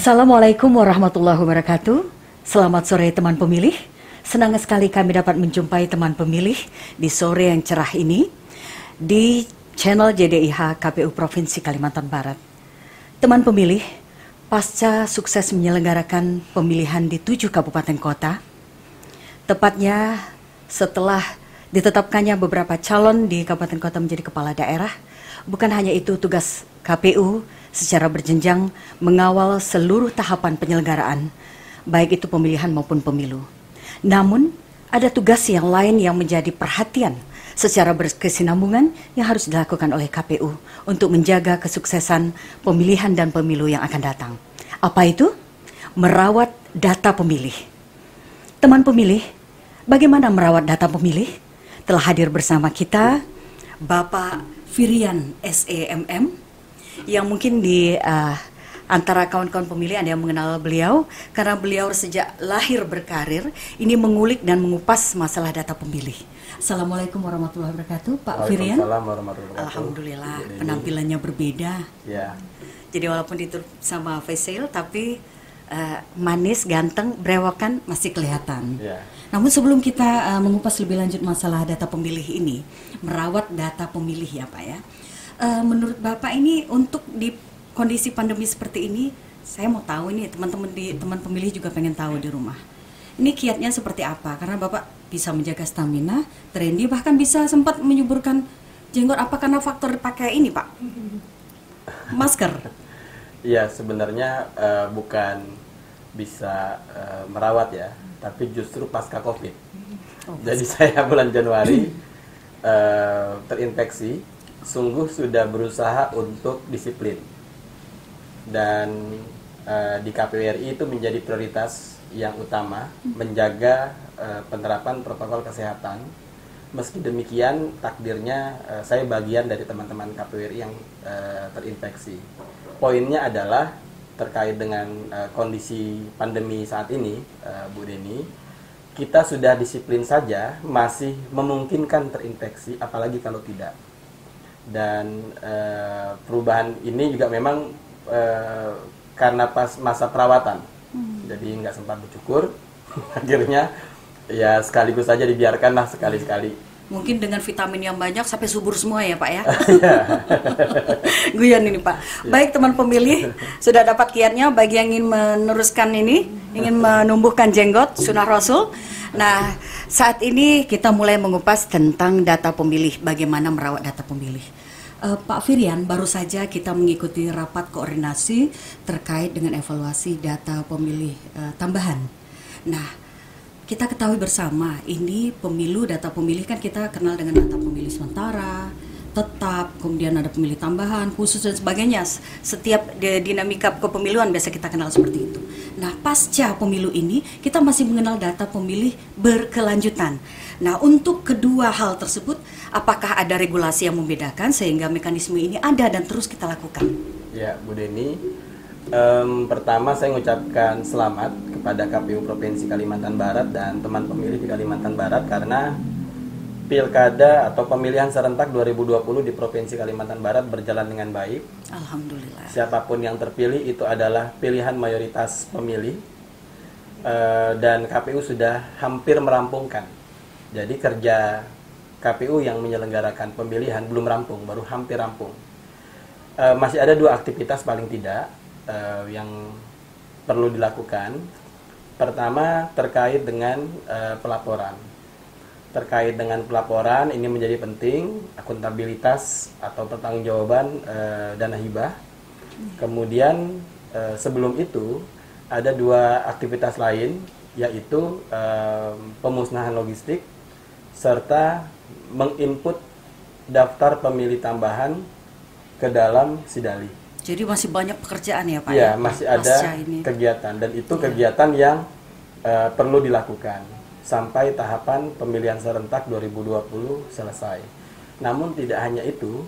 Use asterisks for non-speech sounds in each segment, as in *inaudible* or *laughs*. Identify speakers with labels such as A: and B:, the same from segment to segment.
A: Assalamualaikum warahmatullahi wabarakatuh. Selamat sore teman pemilih. Senang sekali kami dapat menjumpai teman pemilih di sore yang cerah ini di channel JDIH KPU Provinsi Kalimantan Barat. Teman pemilih, pasca sukses menyelenggarakan pemilihan di tujuh kabupaten kota, tepatnya setelah ditetapkannya beberapa calon di kabupaten kota menjadi kepala daerah, bukan hanya itu tugas KPU secara berjenjang mengawal seluruh tahapan penyelenggaraan, baik itu pemilihan maupun pemilu. Namun, ada tugas yang lain yang menjadi perhatian secara berkesinambungan yang harus dilakukan oleh KPU untuk menjaga kesuksesan pemilihan dan pemilu yang akan datang. Apa itu? Merawat data pemilih. Teman pemilih, bagaimana merawat data pemilih? Telah hadir bersama kita Bapak Firian SEMM yang mungkin di uh, antara kawan-kawan pemilih ada yang mengenal beliau karena beliau sejak lahir berkarir ini mengulik dan mengupas masalah data pemilih. Assalamualaikum warahmatullahi wabarakatuh, Pak Firian.
B: warahmatullahi wabarakatuh.
A: Alhamdulillah penampilannya berbeda.
B: Ya.
A: Jadi walaupun itu sama facial tapi uh, manis, ganteng, brewokan masih kelihatan.
B: Ya.
A: Namun sebelum kita uh, mengupas lebih lanjut masalah data pemilih ini, merawat data pemilih ya Pak ya. Uh, menurut Bapak ini untuk di kondisi pandemi seperti ini, saya mau tahu ini teman-teman di teman pemilih juga pengen tahu di rumah. Ini kiatnya seperti apa? Karena Bapak bisa menjaga stamina, trendy bahkan bisa sempat menyuburkan jenggot apa karena faktor pakai ini, Pak? Masker.
B: Iya, sebenarnya uh, bukan bisa uh, merawat ya, tapi justru pasca Covid. Oh, Jadi saya bulan Januari uh, terinfeksi, sungguh sudah berusaha untuk disiplin dan uh, di KPRI itu menjadi prioritas yang utama menjaga uh, penerapan protokol kesehatan. Meski demikian takdirnya uh, saya bagian dari teman-teman KPRI yang terinfeksi. Poinnya adalah terkait dengan kondisi pandemi saat ini, Bu Deni, kita sudah disiplin saja masih memungkinkan terinfeksi, apalagi kalau tidak. Dan uh, perubahan ini juga memang Eh, karena pas masa perawatan hmm. jadi nggak sempat bercukur *laughs* akhirnya ya sekaligus saja dibiarkanlah sekali-sekali
A: mungkin dengan vitamin yang banyak sampai subur semua ya Pak ya. *laughs* Iya. *laughs* Guyon ini Pak. Ya. Baik teman pemilih sudah dapat kiatnya bagi yang ingin meneruskan ini, ingin menumbuhkan jenggot sunnah Rasul. Nah saat ini kita mulai mengupas tentang data pemilih, bagaimana merawat data pemilih. Uh, Pak Firian, baru saja kita mengikuti rapat koordinasi terkait dengan evaluasi data pemilih uh, tambahan. Nah, kita ketahui bersama ini pemilu data pemilih kan kita kenal dengan data pemilih sementara, tetap, kemudian ada pemilih tambahan, khusus dan sebagainya. Setiap dinamika kepemiluan biasa kita kenal seperti itu. Nah, pasca pemilu ini kita masih mengenal data pemilih berkelanjutan. Nah, untuk kedua hal tersebut, apakah ada regulasi yang membedakan sehingga mekanisme ini ada dan terus kita lakukan?
B: Ya, Bu Deni. Um, pertama saya mengucapkan selamat kepada KPU Provinsi Kalimantan Barat dan teman pemilih di Kalimantan Barat karena pilkada atau pemilihan serentak 2020 di Provinsi Kalimantan Barat berjalan dengan baik.
A: Alhamdulillah.
B: Siapa pun yang terpilih itu adalah pilihan mayoritas pemilih uh, dan KPU sudah hampir merampungkan. Jadi kerja KPU yang menyelenggarakan pemilihan belum rampung, baru hampir rampung. Uh, masih ada dua aktivitas paling tidak uh, yang perlu dilakukan. Pertama terkait dengan uh, pelaporan terkait dengan pelaporan ini menjadi penting akuntabilitas atau pertanggungjawaban e, dana hibah. Kemudian e, sebelum itu ada dua aktivitas lain yaitu e, pemusnahan logistik serta menginput daftar pemilih tambahan ke dalam Sidali.
A: Jadi masih banyak pekerjaan ya Pak?
B: Ya, ya? masih ada kegiatan dan itu ya. kegiatan yang e, perlu dilakukan sampai tahapan pemilihan serentak 2020 selesai. Namun tidak hanya itu,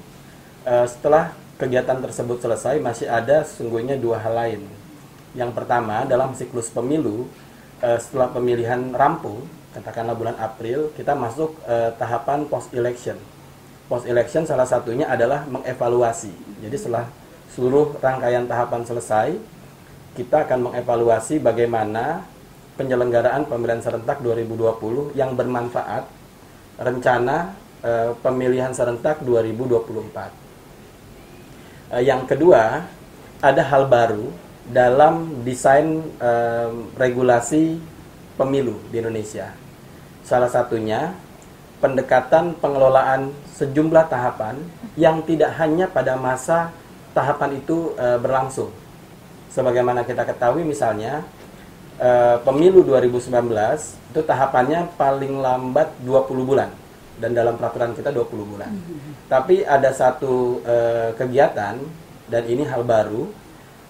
B: eh, setelah kegiatan tersebut selesai masih ada sesungguhnya dua hal lain. Yang pertama dalam siklus pemilu eh, setelah pemilihan rampung, katakanlah bulan April, kita masuk eh, tahapan post election. Post election salah satunya adalah mengevaluasi. Jadi setelah seluruh rangkaian tahapan selesai, kita akan mengevaluasi bagaimana penyelenggaraan pemilihan serentak 2020 yang bermanfaat rencana uh, pemilihan serentak 2024. Uh, yang kedua, ada hal baru dalam desain uh, regulasi pemilu di Indonesia. Salah satunya pendekatan pengelolaan sejumlah tahapan yang tidak hanya pada masa tahapan itu uh, berlangsung. Sebagaimana kita ketahui misalnya uh, pemilu 2019 itu tahapannya paling lambat 20 bulan dan dalam peraturan kita 20 bulan. Tapi ada satu uh, kegiatan dan ini hal baru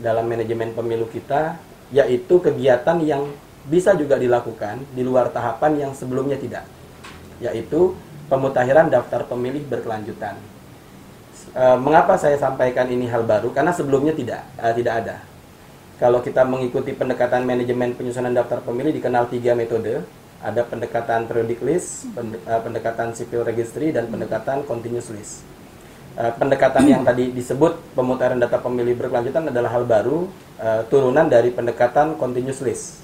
B: dalam manajemen pemilu kita yaitu kegiatan yang bisa juga dilakukan di luar tahapan yang sebelumnya tidak yaitu pemutahiran daftar pemilih berkelanjutan. E, mengapa saya sampaikan ini hal baru? Karena sebelumnya tidak e, tidak ada. Kalau kita mengikuti pendekatan manajemen penyusunan daftar pemilih dikenal tiga metode. Ada pendekatan periodic list, e, pendekatan sipil registry, dan pendekatan continuous list. E, pendekatan yang tadi disebut pemutahiran data pemilih berkelanjutan adalah hal baru, e, turunan dari pendekatan continuous list.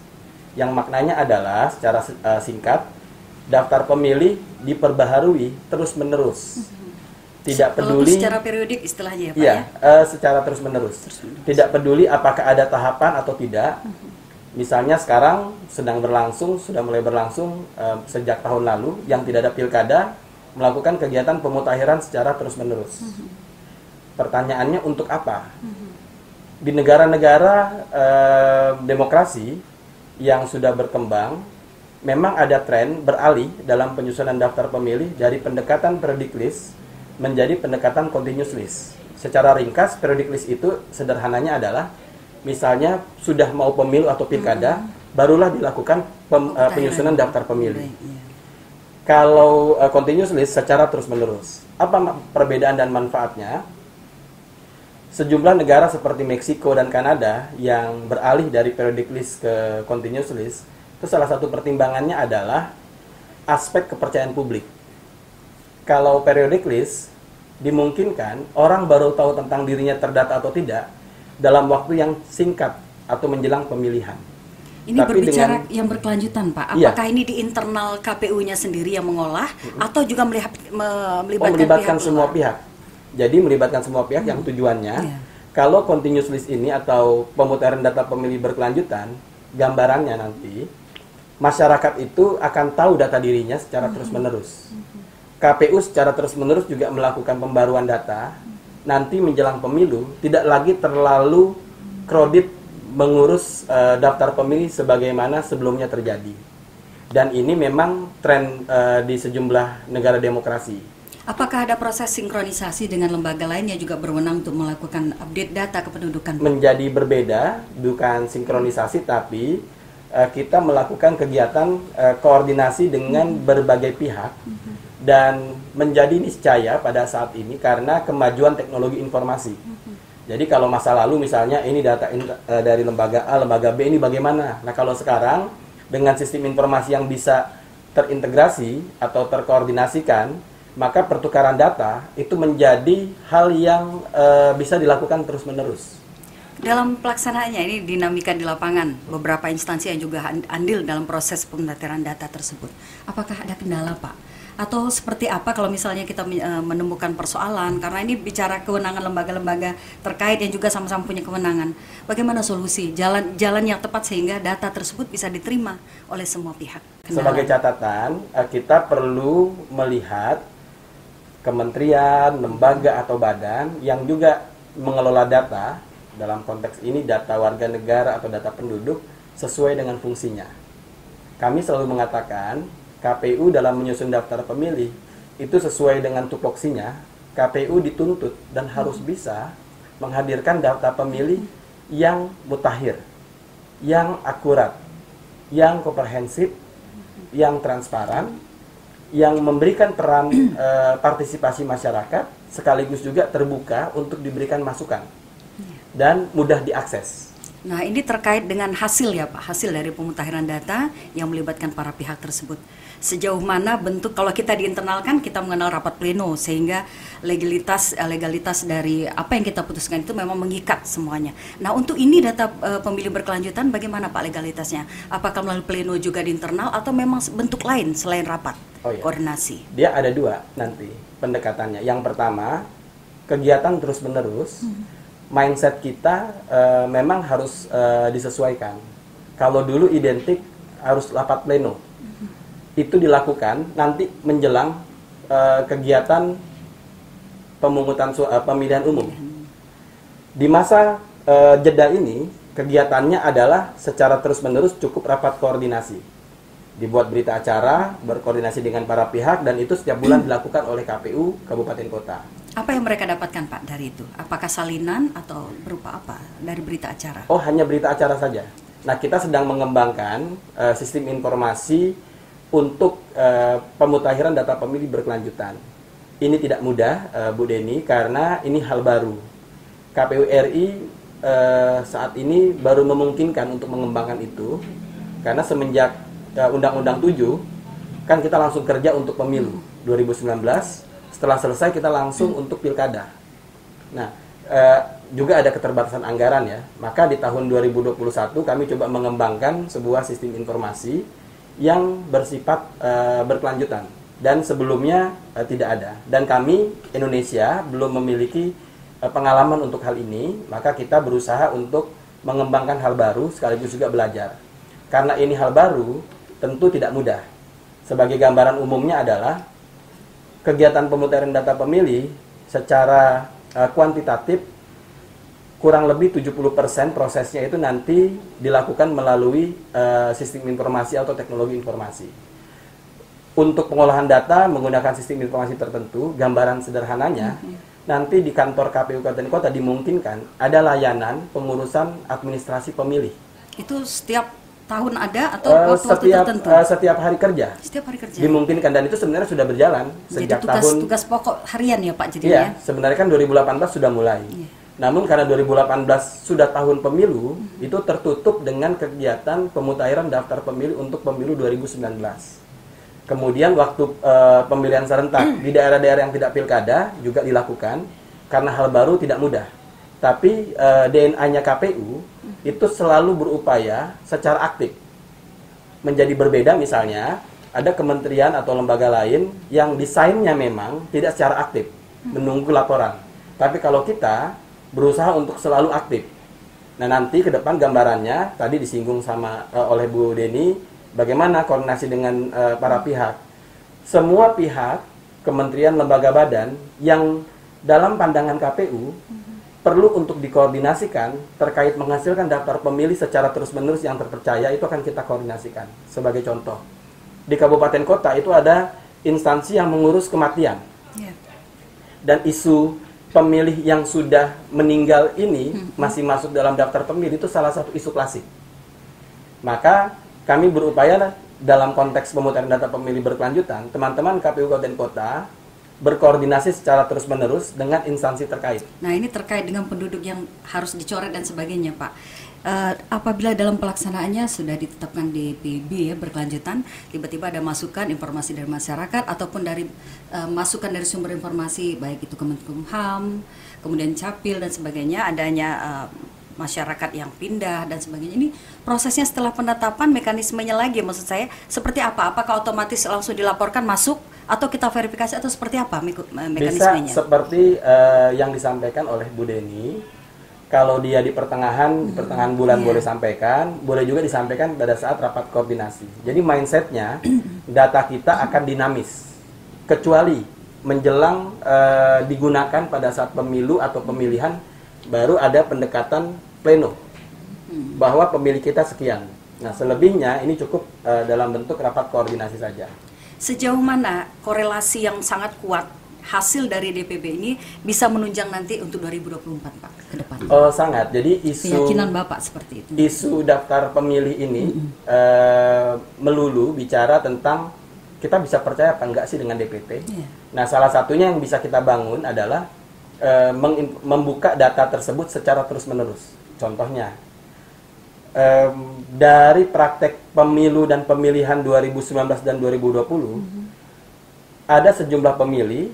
B: Yang maknanya adalah secara singkat, daftar pemilih diperbaharui terus menerus.
A: Tidak peduli secara periodik istilahnya ya Pak
B: iya, ya. Uh, secara terus menerus. terus menerus. Tidak peduli apakah ada tahapan atau tidak. Misalnya sekarang sedang berlangsung, sudah mulai berlangsung uh, sejak tahun lalu yang tidak ada pilkada melakukan kegiatan pemutahiran secara terus menerus. Pertanyaannya untuk apa? Di negara-negara uh, demokrasi yang sudah berkembang memang ada tren beralih dalam penyusunan daftar pemilih dari pendekatan periodic list menjadi pendekatan continuous list. Secara ringkas, periodic list itu sederhananya adalah misalnya sudah mau pemilu atau pilkada, hmm. barulah dilakukan pem, uh, penyusunan daftar pemilih. Iya. Kalau uh, continuous list secara terus-menerus. Apa perbedaan dan manfaatnya? Sejumlah negara seperti Meksiko dan Kanada yang beralih dari periodic list ke continuous list itu salah satu pertimbangannya adalah aspek kepercayaan publik. Kalau periodic list dimungkinkan orang baru tahu tentang dirinya terdata atau tidak dalam waktu yang singkat atau menjelang pemilihan.
A: Ini Tapi berbicara dengan, yang berkelanjutan, Pak. Iya. Apakah iya. ini di internal KPU-nya sendiri yang mengolah atau juga melihat me, melibatkan,
B: oh, melibatkan pihak semua luar? pihak? Jadi melibatkan semua pihak hmm. yang tujuannya yeah. kalau continuous list ini atau pemutaran data pemilih berkelanjutan, gambarannya nanti masyarakat itu akan tahu data dirinya secara hmm. terus-menerus. KPU secara terus-menerus juga melakukan pembaruan data. Nanti menjelang pemilu tidak lagi terlalu kredit mengurus uh, daftar pemilih sebagaimana sebelumnya terjadi. Dan ini memang tren uh, di sejumlah negara demokrasi.
A: Apakah ada proses sinkronisasi dengan lembaga lain yang juga berwenang untuk melakukan update data kependudukan?
B: Menjadi berbeda, bukan sinkronisasi tapi uh, kita melakukan kegiatan uh, koordinasi dengan berbagai pihak dan menjadi niscaya pada saat ini karena kemajuan teknologi informasi. Jadi kalau masa lalu misalnya ini data in, uh, dari lembaga A, lembaga B ini bagaimana? Nah kalau sekarang dengan sistem informasi yang bisa terintegrasi atau terkoordinasikan, maka pertukaran data itu menjadi hal yang uh, bisa dilakukan terus-menerus.
A: Dalam pelaksanaannya ini dinamika di lapangan, beberapa instansi yang juga andil dalam proses pemutahiran data tersebut. Apakah ada kendala, Pak? Atau seperti apa kalau misalnya kita e, menemukan persoalan karena ini bicara kewenangan lembaga-lembaga terkait yang juga sama-sama punya kewenangan. Bagaimana solusi jalan jalan yang tepat sehingga data tersebut bisa diterima oleh semua pihak?
B: Kendala. Sebagai catatan, e, kita perlu melihat kementerian, lembaga atau badan yang juga mengelola data dalam konteks ini data warga negara atau data penduduk sesuai dengan fungsinya. Kami selalu mengatakan KPU dalam menyusun daftar pemilih itu sesuai dengan tupoksinya, KPU dituntut dan harus bisa menghadirkan data pemilih yang mutakhir, yang akurat, yang komprehensif, yang transparan, yang memberikan peran e, *clears throat* partisipasi masyarakat sekaligus juga terbuka untuk diberikan masukan dan mudah diakses.
A: Nah, ini terkait dengan hasil ya Pak, hasil dari pemutahiran data yang melibatkan para pihak tersebut. Sejauh mana bentuk kalau kita di internal kan kita mengenal rapat pleno sehingga legalitas eh, legalitas dari apa yang kita putuskan itu memang mengikat semuanya. Nah, untuk ini data uh, pemilih berkelanjutan bagaimana Pak legalitasnya? Apakah melalui pleno juga di internal atau memang bentuk lain selain rapat oh, iya. koordinasi?
B: Dia ada dua nanti pendekatannya. Yang pertama, kegiatan terus-menerus. Hmm mindset kita uh, memang harus uh, disesuaikan. Kalau dulu identik harus rapat pleno, itu dilakukan nanti menjelang uh, kegiatan pemungutan uh, pemilihan umum. Di masa uh, jeda ini kegiatannya adalah secara terus-menerus cukup rapat koordinasi. Dibuat berita acara, berkoordinasi dengan para pihak dan itu setiap bulan dilakukan oleh KPU kabupaten kota.
A: Apa yang mereka dapatkan Pak dari itu? Apakah salinan atau berupa apa dari berita acara?
B: Oh, hanya berita acara saja. Nah, kita sedang mengembangkan uh, sistem informasi untuk uh, pemutakhiran data pemilih berkelanjutan. Ini tidak mudah, uh, Bu Deni, karena ini hal baru. KPU RI uh, saat ini baru memungkinkan untuk mengembangkan itu, karena semenjak Undang-Undang uh, 7 kan kita langsung kerja untuk pemilu 2019 setelah selesai kita langsung hmm. untuk pilkada. Nah, eh, juga ada keterbatasan anggaran ya. Maka di tahun 2021 kami coba mengembangkan sebuah sistem informasi yang bersifat eh, berkelanjutan dan sebelumnya eh, tidak ada. Dan kami Indonesia belum memiliki eh, pengalaman untuk hal ini, maka kita berusaha untuk mengembangkan hal baru sekaligus juga belajar. Karena ini hal baru, tentu tidak mudah. Sebagai gambaran umumnya adalah kegiatan pemutaran data pemilih secara uh, kuantitatif kurang lebih 70% prosesnya itu nanti dilakukan melalui uh, sistem informasi atau teknologi informasi. Untuk pengolahan data menggunakan sistem informasi tertentu, gambaran sederhananya, mm -hmm. nanti di kantor KPU Kabupaten Kota dimungkinkan ada layanan pengurusan administrasi pemilih.
A: Itu setiap tahun ada atau uh, waktu,
B: setiap, tertentu? Uh, setiap hari kerja.
A: Setiap hari kerja.
B: Dimungkinkan dan itu sebenarnya sudah berjalan
A: jadi sejak tugas, tahun. tugas pokok harian ya Pak jadi
B: Iya, ya? sebenarnya kan 2018 sudah mulai. Iya. Namun karena 2018 sudah tahun pemilu, hmm. itu tertutup dengan kegiatan pemutahiran daftar pemilih untuk pemilu 2019. Kemudian waktu uh, pemilihan serentak hmm. di daerah-daerah yang tidak pilkada juga dilakukan karena hal baru tidak mudah. Tapi uh, DNA-nya KPU itu selalu berupaya secara aktif. Menjadi berbeda misalnya, ada kementerian atau lembaga lain yang desainnya memang tidak secara aktif, menunggu laporan. Tapi kalau kita berusaha untuk selalu aktif. Nah, nanti ke depan gambarannya tadi disinggung sama uh, oleh Bu Deni bagaimana koordinasi dengan uh, para pihak. Semua pihak, kementerian, lembaga badan yang dalam pandangan KPU perlu untuk dikoordinasikan terkait menghasilkan daftar pemilih secara terus-menerus yang terpercaya itu akan kita koordinasikan. Sebagai contoh, di kabupaten kota itu ada instansi yang mengurus kematian. Yeah. Dan isu pemilih yang sudah meninggal ini hmm. masih masuk dalam daftar pemilih itu salah satu isu klasik. Maka kami berupaya dalam konteks pemutaran data pemilih berkelanjutan, teman-teman KPU Kabupaten Kota berkoordinasi secara terus-menerus dengan instansi terkait.
A: Nah, ini terkait dengan penduduk yang harus dicoret dan sebagainya, Pak. Uh, apabila dalam pelaksanaannya sudah ditetapkan di PB ya berkelanjutan, tiba-tiba ada masukan informasi dari masyarakat ataupun dari uh, masukan dari sumber informasi baik itu Kemenkumham, kemudian Capil dan sebagainya, adanya uh, masyarakat yang pindah dan sebagainya. Ini prosesnya setelah penetapan mekanismenya lagi maksud saya seperti apa? Apakah otomatis langsung dilaporkan masuk atau kita verifikasi atau seperti apa mekanismenya?
B: Bisa seperti uh, yang disampaikan oleh Bu Deni. Kalau dia di pertengahan, hmm. di pertengahan bulan yeah. boleh sampaikan, boleh juga disampaikan pada saat rapat koordinasi. Jadi mindsetnya *clears throat* data kita akan dinamis, kecuali menjelang uh, digunakan pada saat pemilu atau pemilihan baru ada pendekatan pleno bahwa pemilih kita sekian. Nah, selebihnya ini cukup uh, dalam bentuk rapat koordinasi saja.
A: Sejauh mana korelasi yang sangat kuat hasil dari DPB ini bisa menunjang nanti untuk 2024 Pak ke depan?
B: Oh, sangat. Jadi isu
A: keyakinan Bapak seperti itu.
B: Isu daftar pemilih ini mm -hmm. uh, melulu bicara tentang kita bisa percaya apa enggak sih dengan DPT. Yeah. Nah, salah satunya yang bisa kita bangun adalah uh, membuka data tersebut secara terus-menerus. Contohnya, um, dari praktek pemilu dan pemilihan 2019 dan 2020 hmm. ada sejumlah pemilih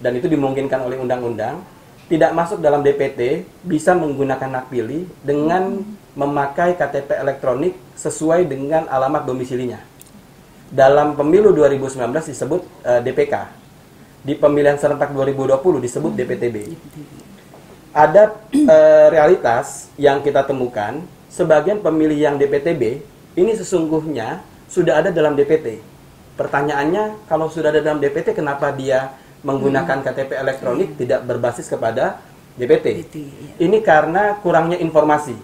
B: dan itu dimungkinkan oleh undang-undang tidak masuk dalam DPT bisa menggunakan hak pilih dengan memakai KTP elektronik sesuai dengan alamat domisilinya. Dalam pemilu 2019 disebut uh, eh, DPK. Di pemilihan serentak 2020 disebut DPTB. Ada uh, realitas yang kita temukan, sebagian pemilih yang DPTB ini sesungguhnya sudah ada dalam DPT. Pertanyaannya, kalau sudah ada dalam DPT, kenapa dia menggunakan hmm. KTP elektronik hmm. tidak berbasis kepada DPT. iya. Ini karena kurangnya informasi.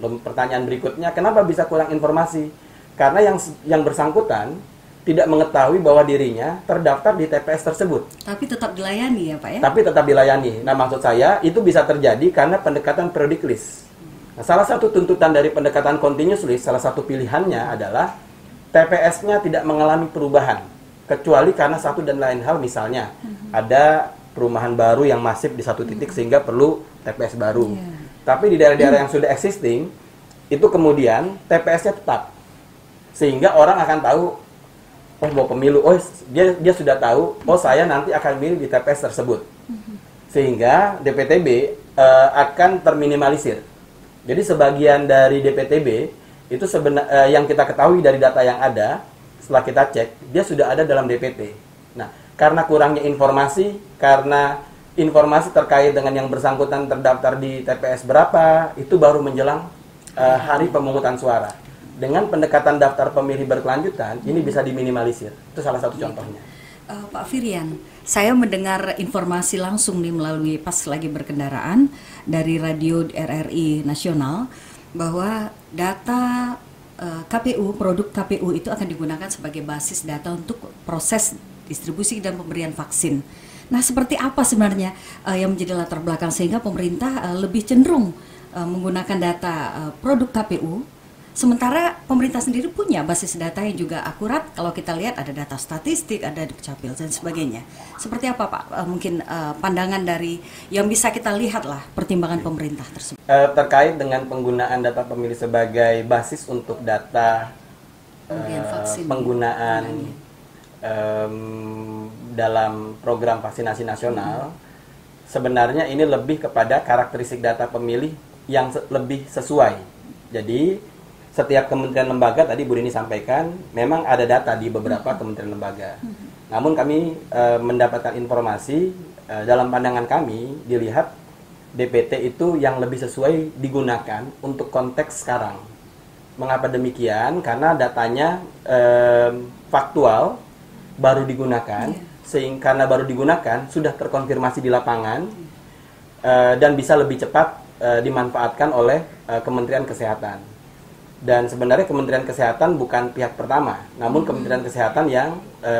B: Pertanyaan berikutnya, kenapa bisa kurang informasi? Karena yang yang bersangkutan tidak mengetahui bahwa dirinya terdaftar di TPS tersebut.
A: Tapi tetap dilayani ya Pak ya?
B: Tapi tetap dilayani. Nah maksud saya itu bisa terjadi karena pendekatan periodic list. Nah, salah satu tuntutan dari pendekatan continuous list, salah satu pilihannya adalah TPS-nya tidak mengalami perubahan kecuali karena satu dan lain hal misalnya hmm. ada perumahan baru yang masif di satu titik hmm. sehingga perlu TPS baru. Yeah. Tapi di daerah-daerah yang sudah existing itu kemudian TPS-nya tetap sehingga orang akan tahu oh mau pemilu oh dia dia sudah tahu oh saya nanti akan milih di TPS tersebut hmm. sehingga DPTB uh, eh, akan terminimalisir. Jadi sebagian dari DPTB itu sebenarnya uh, yang kita ketahui dari data yang ada setelah kita cek dia sudah ada dalam DPT. Nah, karena kurangnya informasi, karena informasi terkait dengan yang bersangkutan terdaftar di TPS berapa, itu baru menjelang uh, hari pemungutan suara. Dengan pendekatan daftar pemilih berkelanjutan, ini bisa diminimalisir. Itu salah satu contohnya.
A: Uh, Pak Firian, saya mendengar informasi langsung nih melalui pas lagi berkendaraan dari radio RRI nasional bahwa data Eh, KPU, produk KPU itu akan digunakan sebagai basis data untuk proses distribusi dan pemberian vaksin. Nah, seperti apa sebenarnya uh, yang menjadi latar belakang sehingga pemerintah uh, lebih cenderung uh, menggunakan data uh, produk KPU Sementara pemerintah sendiri punya basis data yang juga akurat. Kalau kita lihat ada data statistik, ada dukcapil dan sebagainya. Seperti apa Pak? Uh, mungkin uh, pandangan dari yang bisa kita lihat lah pertimbangan pemerintah tersebut.
B: Uh, terkait dengan penggunaan data pemilih sebagai basis untuk data uh, penggunaan um, dalam program vaksinasi nasional, hmm. sebenarnya ini lebih kepada karakteristik data pemilih yang lebih sesuai. Jadi setiap kementerian lembaga tadi Bu Dini sampaikan memang ada data di beberapa kementerian lembaga. Namun kami e, mendapatkan informasi e, dalam pandangan kami dilihat DPT itu yang lebih sesuai digunakan untuk konteks sekarang. Mengapa demikian? Karena datanya e, faktual baru digunakan, yeah. sehingga karena baru digunakan sudah terkonfirmasi di lapangan e, dan bisa lebih cepat e, dimanfaatkan oleh e, Kementerian Kesehatan dan sebenarnya Kementerian Kesehatan bukan pihak pertama, namun Kementerian Kesehatan yang e,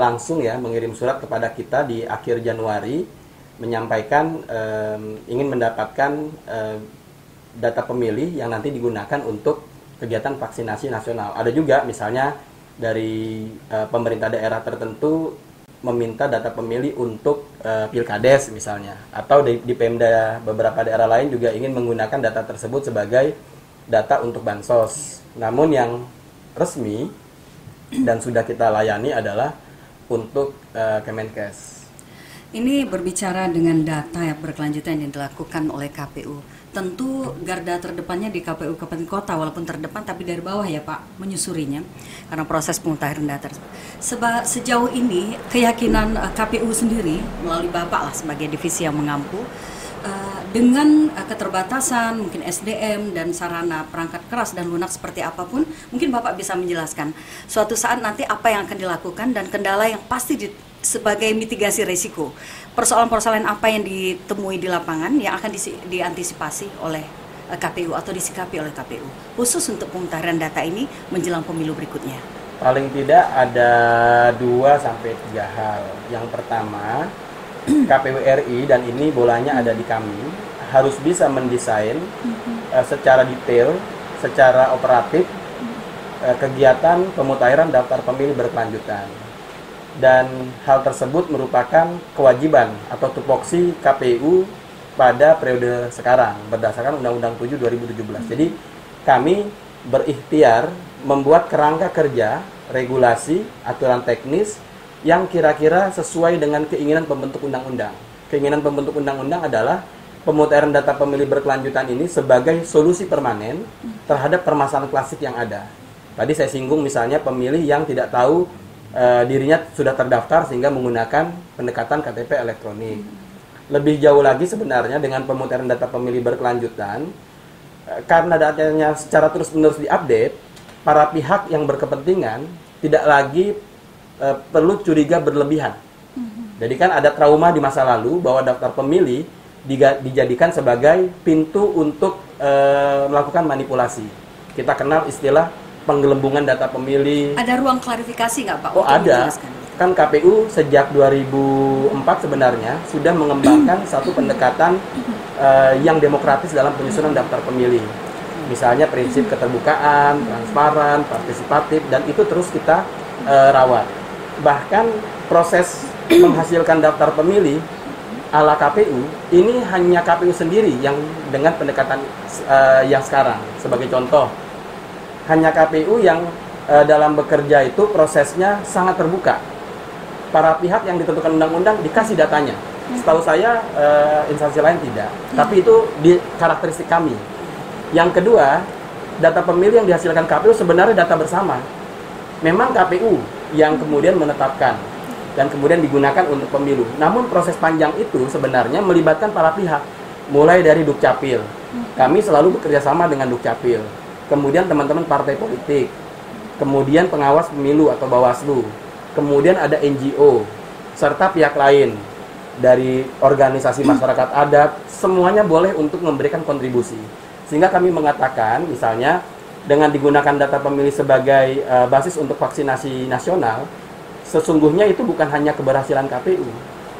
B: langsung ya mengirim surat kepada kita di akhir Januari menyampaikan e, ingin mendapatkan e, data pemilih yang nanti digunakan untuk kegiatan vaksinasi nasional. Ada juga misalnya dari e, pemerintah daerah tertentu meminta data pemilih untuk e, pilkades misalnya, atau di, di Pemda beberapa daerah lain juga ingin menggunakan data tersebut sebagai data untuk bansos. Namun yang resmi dan sudah kita layani adalah untuk uh, Kemenkes.
A: Ini berbicara dengan data yang berkelanjutan yang dilakukan oleh KPU. Tentu garda terdepannya di KPU Kabupaten Kota walaupun terdepan tapi dari bawah ya Pak menyusurinya karena proses pemutahiran data. Seba, sejauh ini keyakinan eh, KPU sendiri melalui Bapak lah sebagai divisi yang mengampu dengan uh, keterbatasan mungkin SDM dan sarana perangkat keras dan lunak seperti apa pun mungkin Bapak bisa menjelaskan suatu saat nanti apa yang akan dilakukan dan kendala yang pasti di, sebagai mitigasi risiko persoalan-persoalan apa yang ditemui di lapangan yang akan di, diantisipasi oleh uh, eh, KPU atau disikapi oleh KPU khusus untuk pemutahiran data ini menjelang pemilu berikutnya.
B: Paling tidak ada dua sampai tiga hal. Yang pertama KPU RI dan ini bolanya ada di kami harus bisa mendesain uh, secara detail, secara operatif uh, kegiatan pemutahiran daftar pemilih berkelanjutan. Dan hal tersebut merupakan kewajiban atau tupoksi KPU pada periode sekarang berdasarkan Undang-Undang 7 2017. Jadi kami berikhtiar membuat kerangka kerja, regulasi, aturan teknis yang kira-kira sesuai dengan keinginan pembentuk undang-undang. Keinginan pembentuk undang-undang adalah pemutaran data pemilih berkelanjutan ini sebagai solusi permanen terhadap permasalahan klasik yang ada. Tadi saya singgung misalnya pemilih yang tidak tahu e, dirinya sudah terdaftar sehingga menggunakan pendekatan KTP elektronik. Lebih jauh lagi sebenarnya dengan pemutaran data pemilih berkelanjutan e, karena datanya secara terus-menerus diupdate, para pihak yang berkepentingan tidak lagi e, perlu curiga berlebihan. Jadi kan ada trauma di masa lalu bahwa daftar pemilih dijadikan sebagai pintu untuk e, melakukan manipulasi. Kita kenal istilah penggelembungan data pemilih.
A: Ada ruang klarifikasi nggak Pak?
B: Oh ada. Kan KPU sejak 2004 sebenarnya sudah mengembangkan *clears throat* satu pendekatan e, yang demokratis dalam penyusunan daftar pemilih. Misalnya prinsip keterbukaan, transparan, partisipatif, dan itu terus kita e, rawat. Bahkan proses menghasilkan daftar pemilih ala KPU ini hanya KPU sendiri yang dengan pendekatan uh, yang sekarang. Sebagai contoh hanya KPU yang uh, dalam bekerja itu prosesnya sangat terbuka. Para pihak yang ditentukan undang-undang dikasih datanya. Setahu saya uh, instansi lain tidak. Tapi itu di karakteristik kami. Yang kedua data pemilih yang dihasilkan KPU sebenarnya data bersama. Memang KPU yang kemudian menetapkan dan kemudian digunakan untuk pemilu. Namun proses panjang itu sebenarnya melibatkan para pihak, mulai dari Dukcapil. Kami selalu bekerja sama dengan Dukcapil. Kemudian teman-teman partai politik, kemudian pengawas pemilu atau Bawaslu, kemudian ada NGO, serta pihak lain dari organisasi masyarakat adat, semuanya boleh untuk memberikan kontribusi. Sehingga kami mengatakan, misalnya dengan digunakan data pemilih sebagai uh, basis untuk vaksinasi nasional, sesungguhnya itu bukan hanya keberhasilan KPU,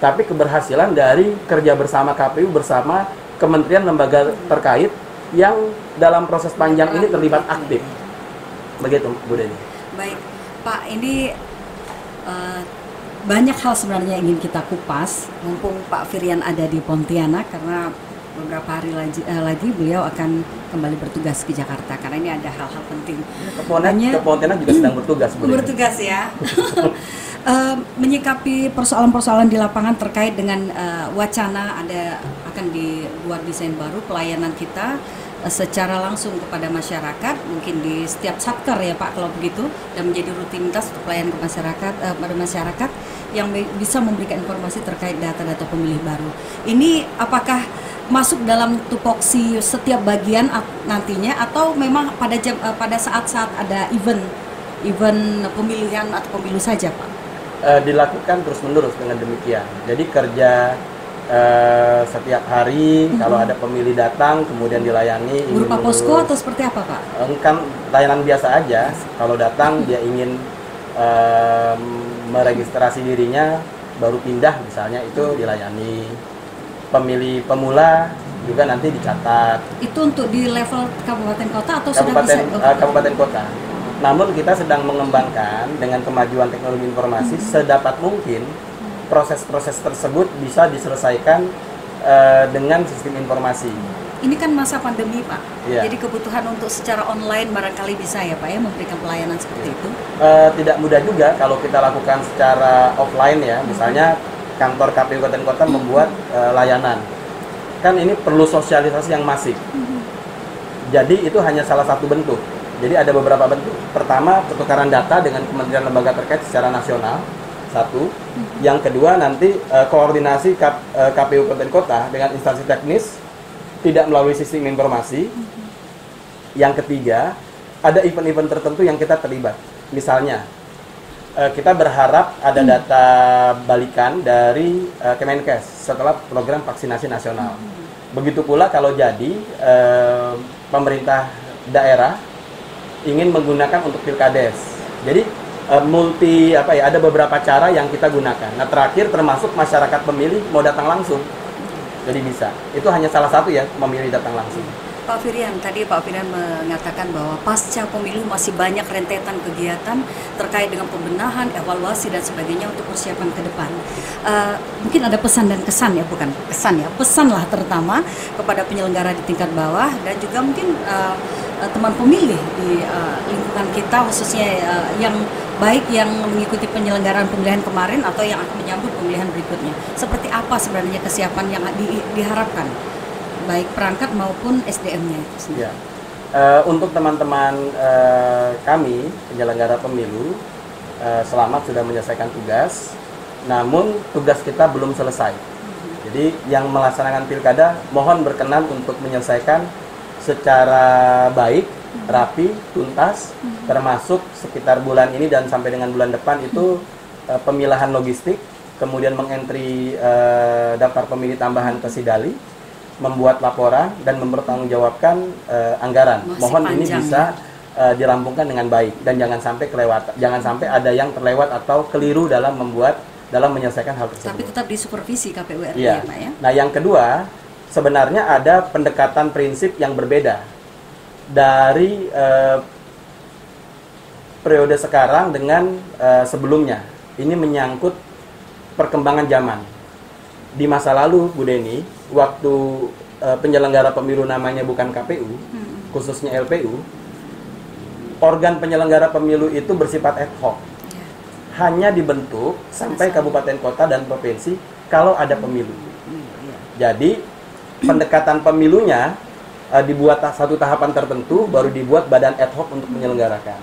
B: tapi keberhasilan dari kerja bersama KPU bersama kementerian lembaga terkait yang dalam proses panjang ini terlibat aktif. Begitu, Bu Deni.
A: Baik, Pak, ini uh, banyak hal sebenarnya ingin kita kupas. Mumpung Pak Firian ada di Pontianak karena beberapa hari lagi, uh, lagi beliau akan kembali bertugas ke Jakarta karena ini ada hal-hal penting.
B: Ke Pontianak, juga sedang bertugas.
A: Bertugas ya. uh, *laughs* menyikapi persoalan-persoalan di lapangan terkait dengan uh, wacana ada akan dibuat desain baru pelayanan kita uh, secara langsung kepada masyarakat mungkin di setiap satker ya Pak kalau begitu dan menjadi rutinitas untuk pelayanan ke masyarakat uh, pada masyarakat yang bisa memberikan informasi terkait data-data pemilih baru. Ini apakah masuk dalam tupoksi setiap bagian nantinya atau memang pada jam uh, pada saat-saat ada event event pemilihan atau pemilu saja Pak?
B: Uh, dilakukan terus menerus dengan demikian. Jadi kerja uh, setiap hari mm -hmm. kalau ada pemilih datang kemudian dilayani.
A: Berupa posko atau seperti apa Pak?
B: Uh, kan layanan biasa aja. Yes. Kalau datang dia ingin meregistrasi dirinya baru pindah misalnya itu dilayani pemilih pemula juga nanti dicatat.
A: Itu untuk di level kabupaten kota atau
B: kabupaten,
A: sudah
B: bisa? Uh, kabupaten kota. Namun kita sedang mengembangkan dengan kemajuan teknologi informasi hmm. sedapat mungkin proses-proses tersebut bisa diselesaikan uh, dengan sistem informasi.
A: Ini kan masa pandemi Pak, ya. jadi kebutuhan untuk secara online barangkali bisa ya Pak ya memberikan pelayanan seperti itu?
B: Uh, tidak mudah juga kalau kita lakukan secara offline ya, misalnya kantor KPU Kabupaten Kota membuat uh, layanan. Kan ini perlu sosialisasi yang masif. Jadi itu hanya salah satu bentuk. Jadi ada beberapa bentuk. Pertama, pertukaran data dengan kementerian lembaga terkait secara nasional. Satu. Yang kedua nanti uh, koordinasi K, uh, eh, KPU Kabupaten Kota dengan instansi teknis tidak melalui sistem informasi. Yang ketiga, ada event-event tertentu yang kita terlibat. Misalnya, uh, kita berharap ada hmm. data balikan dari uh, Kemenkes setelah program vaksinasi nasional. Hmm. Begitu pula kalau jadi uh, pemerintah daerah ingin menggunakan untuk pilkades. Jadi uh, multi apa ya ada beberapa cara yang kita gunakan. Nah terakhir termasuk masyarakat pemilih mau datang langsung. Jadi bisa. Itu hanya salah satu ya memilih datang langsung.
A: Pak Firian, tadi Pak Firian mengatakan bahwa pasca pemilu masih banyak rentetan kegiatan terkait dengan pembenahan, evaluasi dan sebagainya untuk persiapan ke depan. Uh, mungkin ada pesan dan kesan ya, bukan kesan ya, pesan lah terutama kepada penyelenggara di tingkat bawah dan juga mungkin uh, teman pemilih di uh, lingkungan kita khususnya uh, yang baik yang mengikuti penyelenggaraan pemilihan kemarin atau yang akan menyambut pemilihan berikutnya. Seperti apa sebenarnya kesiapan yang di, diharapkan baik perangkat maupun SDM-nya itu sendiri.
B: Ya. Uh, untuk teman-teman uh, kami penyelenggara pemilu uh, selamat sudah menyelesaikan tugas, namun tugas kita belum selesai. Jadi yang melaksanakan pilkada mohon berkenan untuk menyelesaikan secara baik, rapi, tuntas, termasuk sekitar bulan ini dan sampai dengan bulan depan itu uh, pemilahan logistik, kemudian mengentri uh, daftar pemilih tambahan ke Sidali membuat laporan dan mempertanggungjawabkan uh, anggaran.
A: Masih
B: Mohon ini
A: panjang,
B: bisa uh, dirampungkan dengan baik dan jangan sampai kelewat, jangan sampai ada yang terlewat atau keliru dalam membuat dalam menyelesaikan hal tersebut.
A: Tapi tetap disupervisi KPU RI
B: Iya.
A: ya, Pak ya.
B: Nah, yang kedua, sebenarnya ada pendekatan prinsip yang berbeda dari eh, periode sekarang dengan eh, sebelumnya. Ini menyangkut perkembangan zaman. Di masa lalu, Bu Deni, waktu eh, penyelenggara pemilu namanya bukan KPU,
A: Hmm.
B: khususnya LPU, organ penyelenggara pemilu itu bersifat ad hoc
A: Iya.
B: hanya dibentuk sampai kabupaten kota dan provinsi kalau ada pemilu.
A: Hmm, iya.
B: Jadi pendekatan pemilunya eh, dibuat satu tahapan tertentu baru dibuat badan ad hoc untuk menyelenggarakan.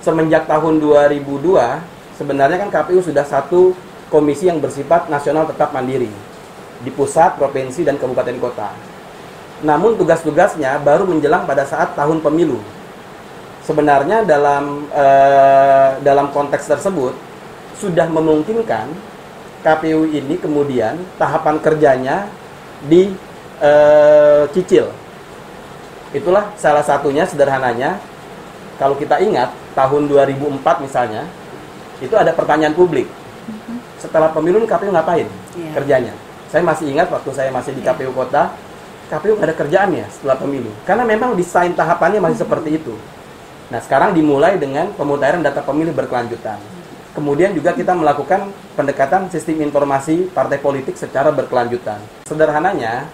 B: Semenjak tahun 2002 sebenarnya kan KPU sudah satu komisi yang bersifat nasional tetap mandiri di pusat, provinsi dan kabupaten kota. Namun tugas-tugasnya baru menjelang pada saat tahun pemilu. Sebenarnya dalam eh, dalam konteks tersebut sudah memungkinkan KPU ini kemudian tahapan kerjanya dicicil. Itulah salah satunya sederhananya kalau kita ingat tahun 2004 misalnya itu ada pertanyaan publik. Setelah pemilu KPU ngapain
A: Iya.
B: kerjanya? Saya masih ingat waktu saya masih di. KPU kota, KPU nggak ada kerjaannya setelah pemilu. Karena memang desain tahapannya masih seperti itu. Nah, sekarang dimulai dengan pemutahiran data pemilih berkelanjutan. Kemudian juga kita melakukan pendekatan sistem informasi partai politik secara berkelanjutan. Sederhananya,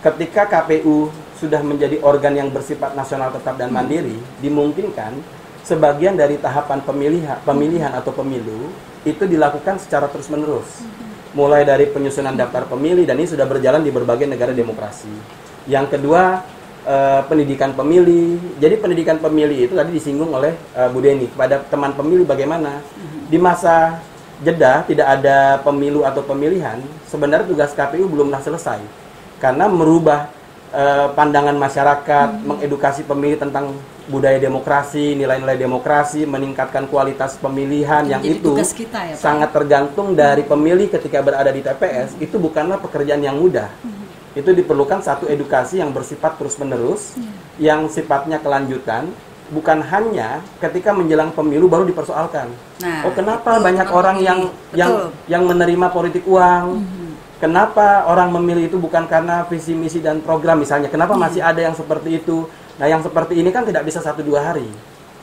B: ketika KPU sudah menjadi organ yang bersifat nasional tetap dan mandiri, dimungkinkan sebagian dari tahapan pemilihan, pemilihan atau pemilu itu dilakukan secara terus-menerus. Mulai dari penyusunan daftar pemilih dan ini sudah berjalan di berbagai negara demokrasi. Yang kedua, eh, pendidikan pemilih. Jadi pendidikan pemilih itu tadi disinggung oleh eh, Bu Deni kepada teman pemilih bagaimana di masa jeda tidak ada pemilu atau pemilihan, sebenarnya tugas KPU belumlah selesai karena merubah eh, pandangan masyarakat, mengedukasi pemilih tentang budaya demokrasi, nilai-nilai demokrasi, meningkatkan kualitas pemilihan yang
A: Jadi
B: itu
A: kita ya, Pak.
B: sangat tergantung dari pemilih ketika berada di TPS itu bukanlah pekerjaan yang mudah. Itu diperlukan satu edukasi yang bersifat terus-menerus, yang sifatnya kelanjutan, bukan hanya ketika menjelang pemilu baru dipersoalkan.
A: Nah,
B: oh, kenapa
A: itu
B: banyak orang yang yang
A: Betul.
B: yang menerima politik uang? Kenapa orang memilih itu bukan karena visi misi dan program misalnya? Kenapa masih ada yang seperti itu? Nah, yang seperti ini kan tidak bisa satu dua hari,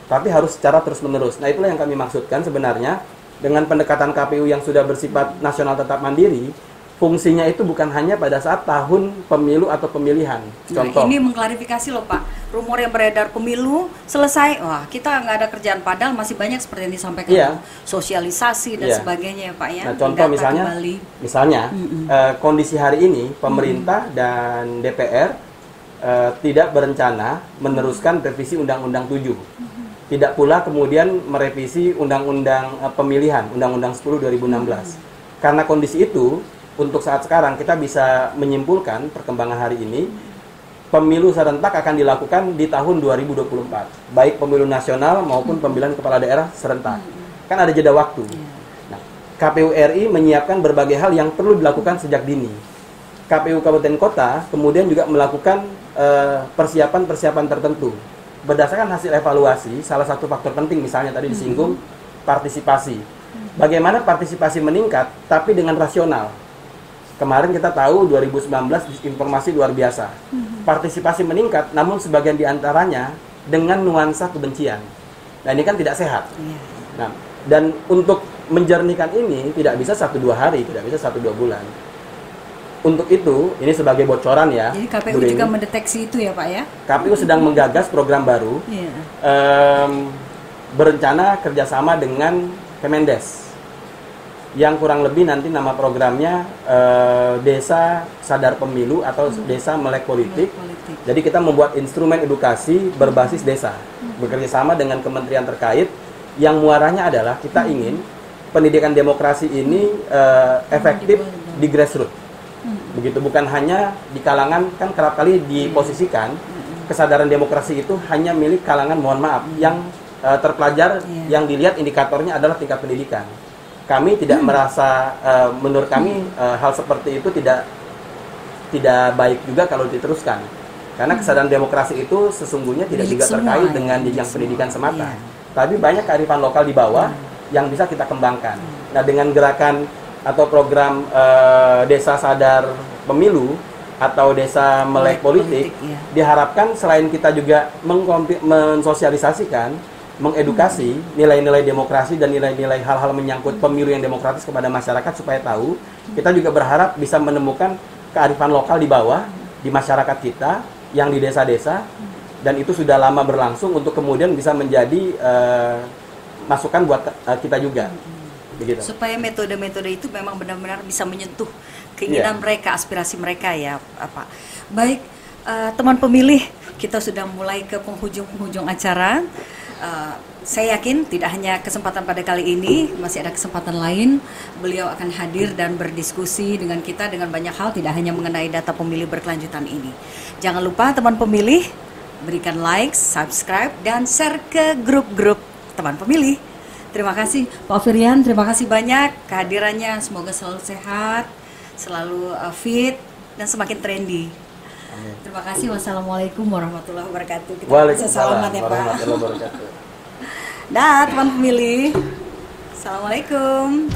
B: tapi harus secara terus menerus. Nah, itulah yang kami maksudkan sebenarnya dengan pendekatan KPU yang sudah bersifat nasional tetap mandiri. Fungsinya itu bukan hanya pada saat tahun pemilu atau pemilihan. Contoh,
A: Nah, ini mengklarifikasi loh Pak. Rumor yang beredar pemilu selesai, wah kita nggak ada kerjaan padahal masih banyak seperti yang disampaikan
B: Iya.
A: sosialisasi dan
B: Iya.
A: sebagainya ya Pak ya.
B: Nah, contoh
A: Mendata
B: misalnya,
A: kembali.
B: misalnya eh, kondisi hari ini pemerintah dan DPR eh, tidak berencana meneruskan revisi Undang-Undang 7. Tidak pula kemudian merevisi Undang-Undang eh, Pemilihan, Undang-Undang 10 2016. Karena kondisi itu, untuk saat sekarang kita bisa menyimpulkan perkembangan hari ini pemilu serentak akan dilakukan di tahun 2024, baik pemilu nasional maupun pemilihan kepala daerah serentak. Kan ada jeda waktu. Nah, KPU RI menyiapkan berbagai hal yang perlu dilakukan sejak dini. KPU Kabupaten Kota kemudian juga melakukan eh, persiapan-persiapan tertentu. Berdasarkan hasil evaluasi, salah satu faktor penting misalnya tadi disinggung partisipasi. Bagaimana partisipasi meningkat tapi dengan rasional. Kemarin kita tahu 2019 informasi luar biasa. Partisipasi meningkat namun sebagian di antaranya dengan nuansa kebencian. Nah ini kan tidak sehat.
A: Iya.
B: Nah, dan untuk menjernihkan ini tidak bisa satu dua hari, tidak bisa satu dua bulan. Untuk itu, ini sebagai bocoran ya.
A: Jadi KPU juga mendeteksi itu ya Pak ya?
B: KPU sedang menggagas program baru
A: Iya.
B: em, berencana kerjasama dengan Kemendes yang kurang lebih nanti nama programnya eh, Desa Sadar Pemilu atau Desa Melek Politik.
A: Politik.
B: Jadi kita membuat instrumen edukasi berbasis desa, bekerja sama dengan kementerian terkait yang muaranya adalah kita ingin pendidikan demokrasi ini eh, efektif di grassroots. Begitu bukan hanya di kalangan kan kerap kali diposisikan kesadaran demokrasi itu hanya milik kalangan mohon maaf yang eh, terpelajar
A: Iya.
B: yang dilihat indikatornya adalah tingkat pendidikan. Kami tidak merasa eh, menurut kami eh, hal seperti itu tidak tidak baik juga kalau diteruskan. Karena kesadaran demokrasi itu sesungguhnya tidak juga
A: semua
B: terkait
A: ya,
B: dengan jenjang pendidikan semata.
A: Iya.
B: Tapi banyak kearifan lokal di bawah yang bisa kita kembangkan. Nah, dengan gerakan atau program eh, Desa Sadar Pemilu atau Desa
A: Melek
B: Melek Politik,
A: Politik, iya.
B: diharapkan selain kita juga mensosialisasikan, mengedukasi nilai-nilai demokrasi dan nilai-nilai hal-hal menyangkut pemilu yang demokratis kepada masyarakat supaya tahu, kita juga berharap bisa menemukan kearifan lokal di bawah di masyarakat kita yang di desa-desa dan itu sudah lama berlangsung untuk kemudian bisa menjadi eh, masukan buat eh, kita juga. Begitu.
A: supaya metode-metode itu memang benar-benar bisa menyentuh keinginan
B: Iya.
A: mereka, aspirasi mereka ya, apa. Baik, eh, teman pemilih, kita sudah mulai ke penghujung-penghujung acara. Eh, saya yakin tidak hanya kesempatan pada kali ini, masih ada kesempatan lain. Beliau akan hadir dan berdiskusi dengan kita dengan banyak hal, tidak hanya mengenai data pemilih berkelanjutan ini. Jangan lupa teman pemilih, berikan like, subscribe, dan share ke grup-grup teman pemilih. Terima kasih Pak Firian, terima kasih banyak kehadirannya. Semoga selalu sehat, selalu uh, fit, dan semakin trendy. Terima kasih. Wassalamualaikum warahmatullahi wabarakatuh. Kita
B: Waalaikumsalam
A: ya Pak.
B: warahmatullahi wabarakatuh. *laughs*
A: Dah teman pemilih. Assalamualaikum.